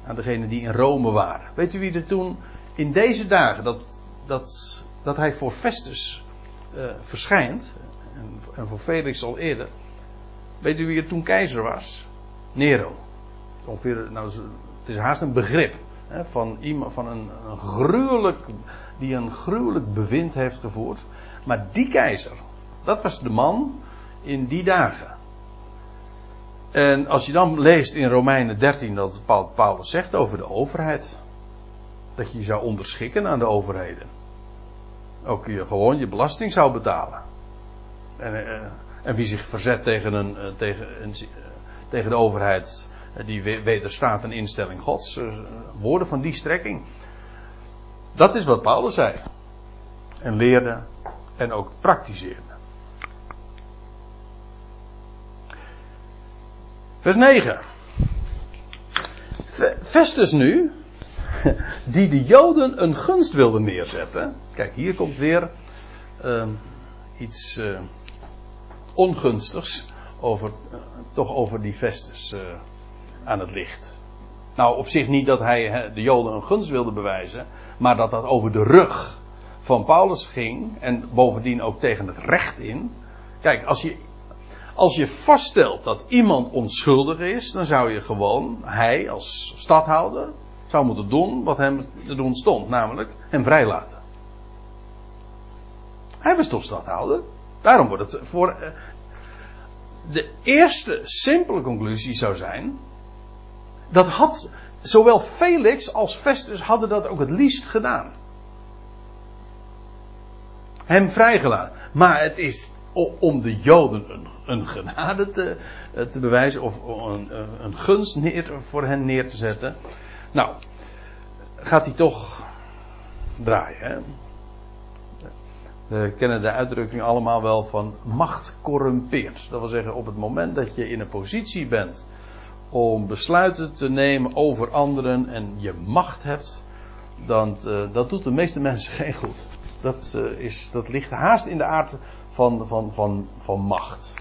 aan degenen die in Rome waren. Weet u wie er toen in deze dagen, dat, dat, dat hij voor Festus uh, verschijnt, en, en voor Felix al eerder. Weet u wie er toen keizer was? Nero ongeveer, nou, het is haast een begrip hè, van iemand, van een, een gruwelijk, die een gruwelijk bewind heeft gevoerd. Maar die keizer, dat was de man in die dagen. En als je dan leest in Romeinen 13 dat Paulus zegt over de overheid, dat je je zou onderschikken aan de overheden. Ook je gewoon je belasting zou betalen. En, eh, en wie zich verzet tegen, een, eh, tegen, een, tegen de overheid, eh, die wederstaat een instelling Gods. Eh, woorden van die strekking. Dat is wat Paulus zei. En leerde en ook praktiseerde. Vers 9. Festus nu, die de Joden een gunst wilde neerzetten. Kijk, hier komt weer uh, iets uh, ongunstigs over, toch over die Festus aan het licht. Nou, op zich niet dat hij de Joden een gunst wilde bewijzen, maar dat dat over de rug van Paulus ging en bovendien ook tegen het recht in. Kijk, als je, als je vaststelt dat iemand onschuldig is, dan zou je gewoon, hij als stadhouder, zou moeten doen wat hem te doen stond, namelijk hem vrijlaten. Hij was toch stadhouder? Daarom wordt het voor. Eh, de eerste simpele conclusie zou zijn dat had zowel Felix als Festus hadden dat ook het liefst gedaan. Hem vrijgelaten. Maar het is om de Joden een, genade te, eh, te, bewijzen of een, een gunst neer, voor hen neer te zetten. Nou, gaat hij toch draaien. Hè? We kennen de uitdrukking allemaal wel van macht corrumpeert. Dat wil zeggen, op het moment dat je in een positie bent om besluiten te nemen over anderen en je macht hebt, dan uh, dat doet de meeste mensen geen goed. Dat, uh, is, dat ligt haast in de aard van, van, van, van macht.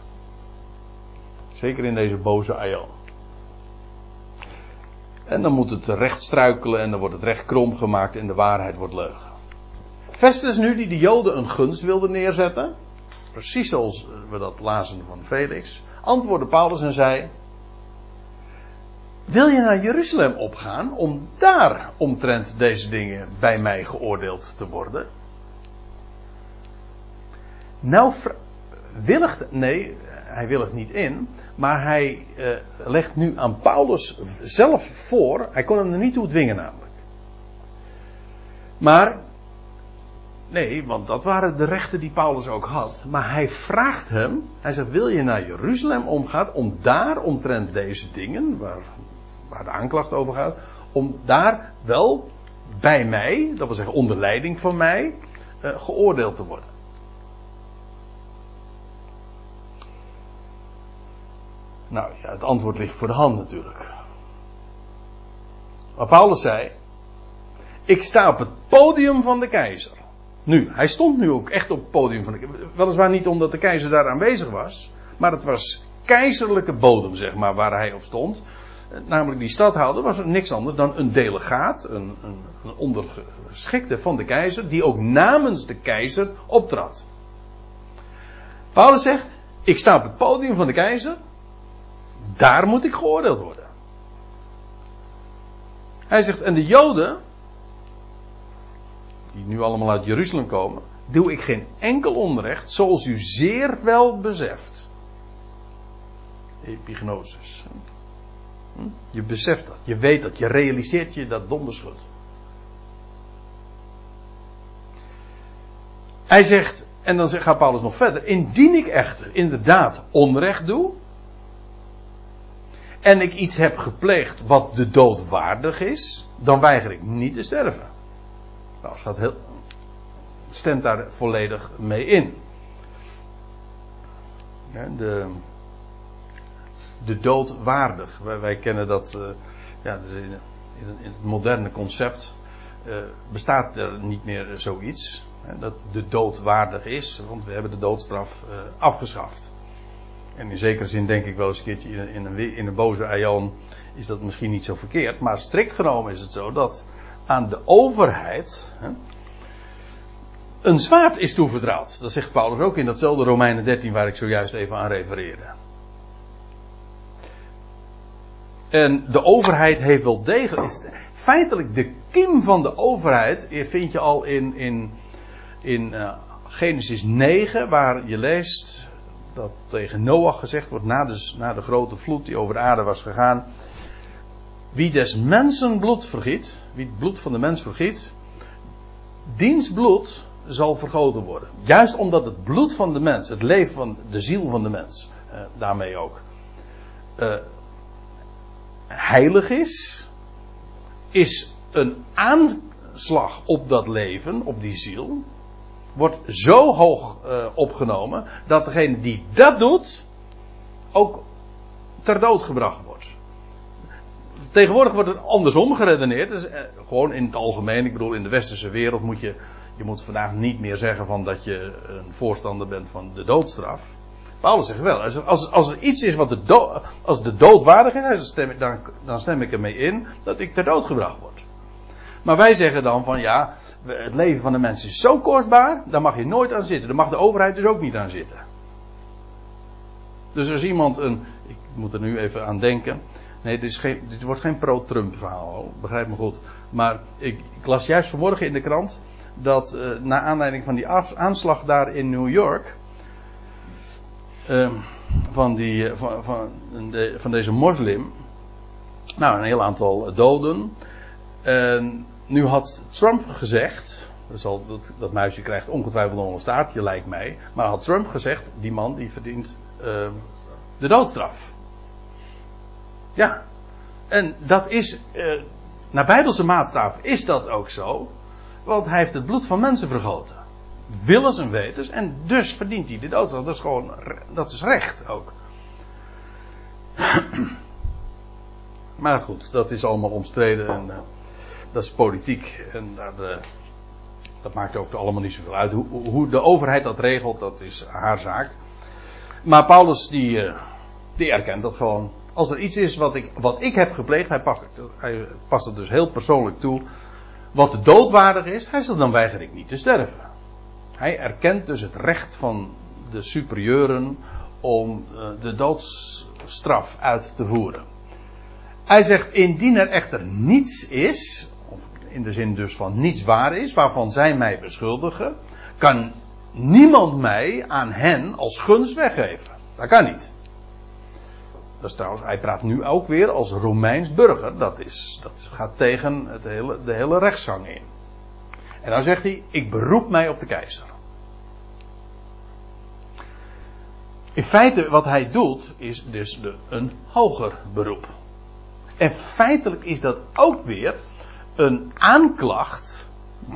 En dan moet het recht struikelen en dan wordt het recht krom gemaakt en de waarheid wordt leugen. Festus nu die de Joden een gunst wilde neerzetten, precies zoals we dat lazen van Felix, antwoordde Paulus en zei: Wil je naar Jeruzalem opgaan om daar omtrent deze dingen bij mij geoordeeld te worden? Nou, willigt, nee, hij willigt niet in, maar hij uh, legt nu aan Paulus zelf voor, hij kon hem er niet toe dwingen namelijk. Maar, nee, want dat waren de rechten die Paulus ook had, maar hij vraagt hem, hij zegt, wil je naar Jeruzalem omgaan om daar omtrent deze dingen, waar, waar de aanklacht over gaat, om daar wel bij mij, dat wil zeggen onder leiding van mij, uh, geoordeeld te worden. Nou ja, het antwoord ligt voor de hand natuurlijk. Maar Paulus zei: Ik sta op het podium van de keizer. Nu, hij stond nu ook echt op het podium van de keizer. Weliswaar niet omdat de keizer daar aanwezig was, maar het was keizerlijke bodem, zeg maar, waar hij op stond. Namelijk die stadhouder was niks anders dan een delegaat, een, een, een ondergeschikte van de keizer, die ook namens de keizer optrad. Paulus zegt: Ik sta op het podium van de keizer daar moet ik geoordeeld worden. Hij zegt, en de Joden, die nu allemaal uit Jeruzalem komen, doe ik geen enkel onrecht, zoals u zeer wel beseft. Epignosis. Je beseft dat, je weet dat, je realiseert je dat donders. Hij zegt, en dan gaat Paulus nog verder, indien ik echter inderdaad onrecht doe, en ik iets heb gepleegd wat de dood waardig is, dan weiger ik niet te sterven. Nou, staat heel, stemt daar volledig mee in. de, de dood waardig. Wij, kennen dat uh, ja, dus in, in, het moderne concept. Uh, bestaat er niet meer zoiets. Hè, dat de dood waardig is, want we hebben de doodstraf uh, afgeschaft. En in zekere zin denk ik wel eens een keertje in in een, in een boze aion is dat misschien niet zo verkeerd. Maar strikt genomen is het zo dat aan de overheid hè, een zwaard is toevertrouwd. Dat zegt Paulus ook in datzelfde Romeinen 13 waar ik zojuist even aan refereerde. En de overheid heeft wel degelijk. Feitelijk de kiem van de overheid vind je al in, in, in uh, Genesis 9, waar je leest dat tegen Noach gezegd wordt na de, na de grote vloed die over de aarde was gegaan. Wie des mensen bloed vergiet, wie het bloed van de mens vergiet, diens bloed zal vergoten worden. Juist omdat het bloed van de mens, het leven van de ziel van de mens, eh, daarmee ook, eh, heilig is, is een aanslag op dat leven, op die ziel, wordt zo hoog uh, opgenomen dat degene die dat doet ook ter dood gebracht wordt. Tegenwoordig wordt het andersom geredeneerd. Dus, uh, gewoon in het algemeen, ik bedoel in de westerse wereld moet je, je moet vandaag niet meer zeggen van dat je een voorstander bent van de doodstraf. Paulus zegt wel, als, als, er iets is wat de, dood, als de dood waardig is, dan stem, dan, dan stem ik ermee in dat ik ter dood gebracht word. Maar wij zeggen dan van ja, het leven van de mensen is zo kostbaar, daar mag je nooit aan zitten. Daar mag de overheid dus ook niet aan zitten. Dus als iemand een. Ik moet er nu even aan denken. Nee, dit, is geen, dit wordt geen pro-Trump verhaal, begrijp me goed. Maar ik, ik, las juist vanmorgen in de krant dat uh, na aanleiding van die aanslag daar in New York. Uh, van, die, eh, van, van, de, van deze moslim. Nou, een heel aantal doden. En nu had Trump gezegd. Dat, dat muisje krijgt ongetwijfeld nog een staartje, lijkt mij. Maar had Trump gezegd: die man die verdient uh, de doodstraf. Ja. En dat is. Uh, naar bijbelse maatstaf is dat ook zo. Want hij heeft het bloed van mensen vergoten. Willens en wetens. En dus verdient hij de doodstraf. Dat is gewoon. Dat is recht ook. Maar goed, dat is allemaal omstreden. En, uh, dat is politiek. En uh, dat maakt ook allemaal niet zoveel uit. Hoe, de overheid dat regelt, dat is haar zaak. Maar Paulus die, uh, die erkent dat gewoon. Als er iets is wat ik, wat ik heb gepleegd, hij past, hij past het dus heel persoonlijk toe. Wat de doodwaardig is, hij zegt dan weiger ik niet te sterven. Hij erkent dus het recht van de superieuren om eh, de doodsstraf uit te voeren. Hij zegt, indien er echter niets is, of in de zin dus van niets waar is, waarvan zij mij beschuldigen, kan niemand mij aan hen als gunst weggeven. Dat kan niet. Dat is trouwens, hij praat nu ook weer als Romeins burger. Dat, is, dat gaat tegen het hele, de hele rechtsgang in. En dan zegt hij, ik beroep mij op de keizer. In feite wat hij doet is dus de, een hoger beroep. En feitelijk is dat ook weer een aanklacht,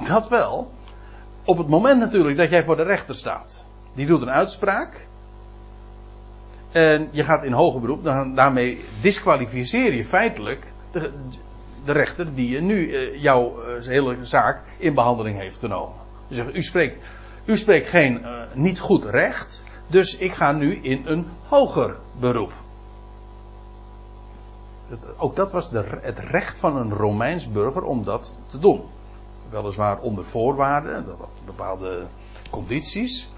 dat wel, op het moment natuurlijk dat jij voor de rechter staat. Die doet een uitspraak. En je gaat in hoger beroep, dan, daarmee disqualificeer je feitelijk de, de rechter die nu uh, jouw uh, hele zaak in behandeling heeft genomen. Dus u spreekt, u spreekt geen uh, niet goed recht, dus ik ga nu in een hoger beroep. Ook dat was het recht van een Romeins burger om dat te doen. Weliswaar onder voorwaarden, dat bepaalde condities.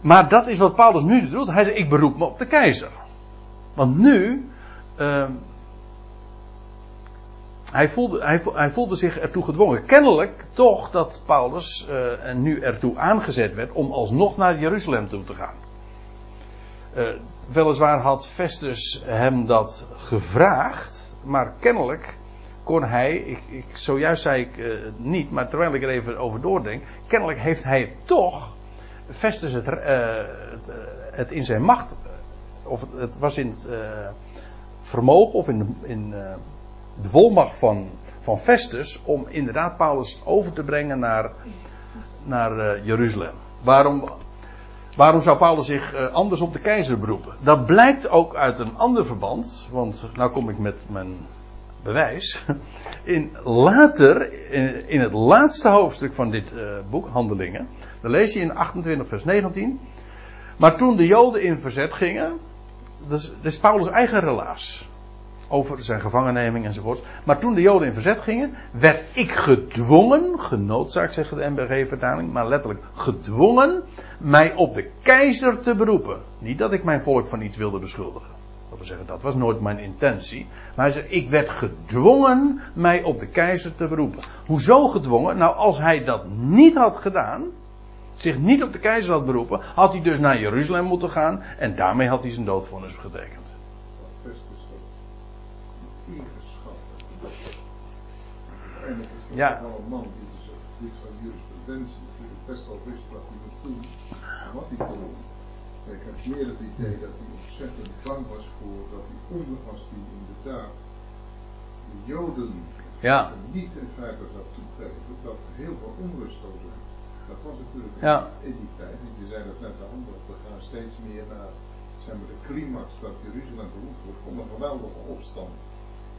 Maar dat is wat Paulus nu doet. Hij zegt: Ik beroep me op de keizer. Want nu. Uh, hij, voelde, hij, voelde zich ertoe gedwongen. Kennelijk toch dat Paulus uh, nu ertoe aangezet werd om alsnog naar Jeruzalem toe te gaan. Uh, weliswaar had Festus hem dat gevraagd, maar kennelijk kon hij, ik, ik, zojuist zei ik uh, niet, maar terwijl ik er even over doordenk, kennelijk heeft hij toch Festus het, het, in zijn macht, of het, was in het vermogen of in, in de volmacht van, van Festus om inderdaad Paulus over te brengen naar, naar Jeruzalem. Waarom Waarom zou Paulus zich uh, anders op de keizer beroepen? Dat blijkt ook uit een ander verband, want nou kom ik met mijn bewijs. In later, in, het laatste hoofdstuk van dit uh, boek, Handelingen, dan lees je in 28 vers 19. Maar toen de Joden in verzet gingen, dat is, dat is Paulus' eigen relaas over zijn gevangenneming enzovoort. Maar toen de Joden in verzet gingen, werd ik gedwongen, genoodzaakt zegt de MBG-vertaling, maar letterlijk gedwongen, mij op de keizer te beroepen. Niet dat ik mijn volk van iets wilde beschuldigen. Dat wil zeggen, dat was nooit mijn intentie. Maar hij zegt, ik werd gedwongen mij op de keizer te beroepen. Hoezo gedwongen? Nou, als hij dat niet had gedaan, zich niet op de keizer had beroepen, had hij dus naar Jeruzalem moeten gaan en daarmee had hij zijn doodvonnis getekend. Ja. wel een man die dus dit van jurisprudentie natuurlijk best wel wist wat hij moest doen en wat hij kon doen. Ik heb meer het idee dat hij ontzettend bang was voor dat hij onder was die inderdaad de Joden ja. niet in feite zou toegeven dat er heel veel onrust zou zijn. Dat was natuurlijk ja. in die tijd, en je zei dat net al, dat we gaan steeds meer naar zeg maar, de climax dat Jeruzalem beroemd wordt, komt een geweldige opstand.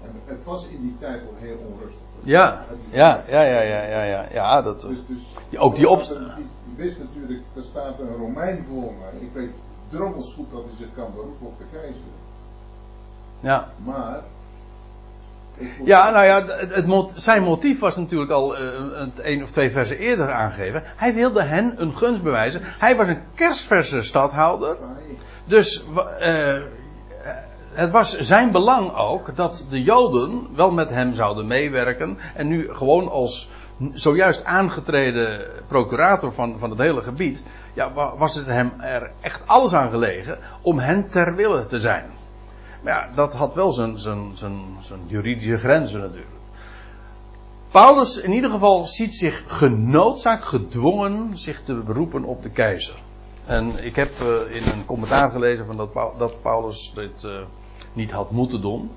En het was in die tijd al heel onrustig. Ja, ja, ja, ja, ja, ja, ja, ja dat, dus, dus, ook die opstand. Je wist natuurlijk, er staat een Romein voor me. Ik weet drommels goed dat hij zich kan beroepen op de keizer. Ja. Maar. Ja, nou ja, het, zijn motief was natuurlijk al uh, het één of twee versen eerder aangegeven. Hij wilde hen een gunst bewijzen. Hij was een kerstverse stadhouder. Dus uh, het was zijn belang ook dat de Joden wel met hem zouden meewerken. En nu gewoon als zojuist aangetreden procurator van, van het hele gebied. Ja, was het hem er echt alles aan gelegen om hen ter wille te zijn. Maar ja, dat had wel zijn, zijn, zijn, zijn juridische grenzen natuurlijk. Paulus in ieder geval ziet zich genoodzaakt, gedwongen zich te beroepen op de keizer. En ik heb uh, in een commentaar gelezen van dat, Paulus dit uh, niet had moeten doen.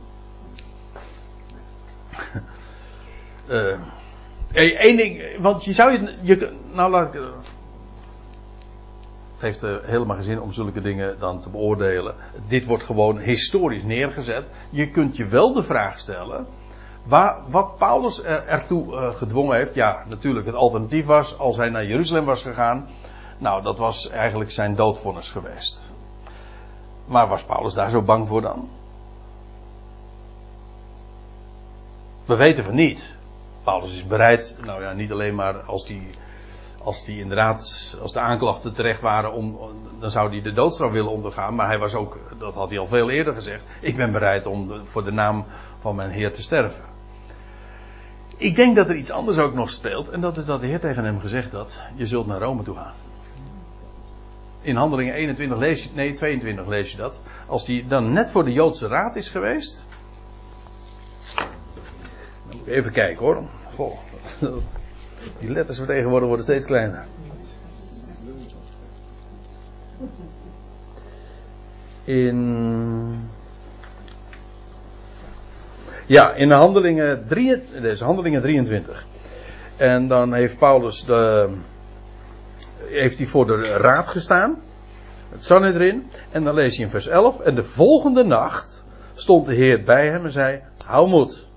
Eén ding, want je zou je, je nou laat ik, het heeft uh, helemaal geen zin om zulke dingen dan te beoordelen. Dit wordt gewoon historisch neergezet. Je kunt je wel de vraag stellen. Waar, wat Paulus er, ertoe gedwongen heeft. Ja, natuurlijk, het alternatief was als hij naar Jeruzalem was gegaan. Nou, dat was eigenlijk zijn doodvonnis geweest. Maar was Paulus daar zo bang voor dan? We weten van niet. Paulus is bereid, nou ja, niet alleen maar als die, als die inderdaad, als de aanklachten terecht waren, om, dan zou hij de doodstraf willen ondergaan. Maar hij was ook, dat had hij al veel eerder gezegd, ik ben bereid om voor de naam van mijn Heer te sterven. Ik denk dat er iets anders ook nog speelt, en dat is dat de Heer tegen hem gezegd had, je zult naar Rome toe gaan. In handelingen 21 lees je, nee 22 lees je dat. Als hij dan net voor de Joodse raad is geweest, Even kijken hoor. Goh. Die letters vertegenwoordigen worden steeds kleiner. In. Ja, in de handelingen, drie, deze handelingen 23. En dan heeft Paulus de, heeft hij voor de raad gestaan. Het Sanhedrin. En dan lees je in vers 11. En de volgende nacht stond de Heer bij hem en zei: Hou moed.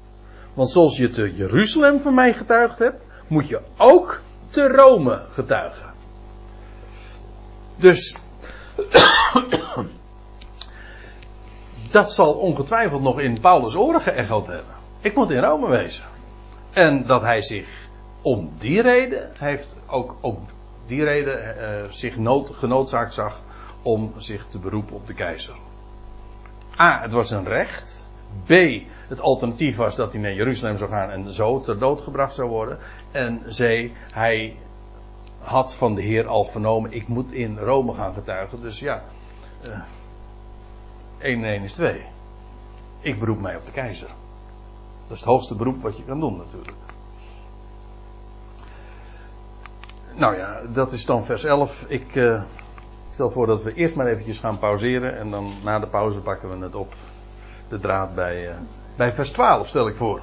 Want zoals je te Jeruzalem van mij getuigd hebt, moet je ook te Rome getuigen. Dus dat zal ongetwijfeld nog in Paulus' oren geëchoed hebben. Ik moet in Rome wezen. En dat hij zich om die reden, heeft ook, ook die reden uh, zich nood, genoodzaakt zag om zich te beroepen op de keizer. A, het was een recht. B, het alternatief was dat hij naar Jeruzalem zou gaan en zo ter dood gebracht zou worden. En C, hij had van de Heer al vernomen, ik moet in Rome gaan getuigen. Dus ja, uh, 1 en 1 is 2. Ik beroep mij op de keizer. Dat is het hoogste beroep wat je kan doen natuurlijk. Nou ja, dat is dan vers 11. Ik uh, stel voor dat we eerst maar eventjes gaan pauzeren en dan na de pauze pakken we het op. De draad bij... Uh, bij vers 12 stel ik voor.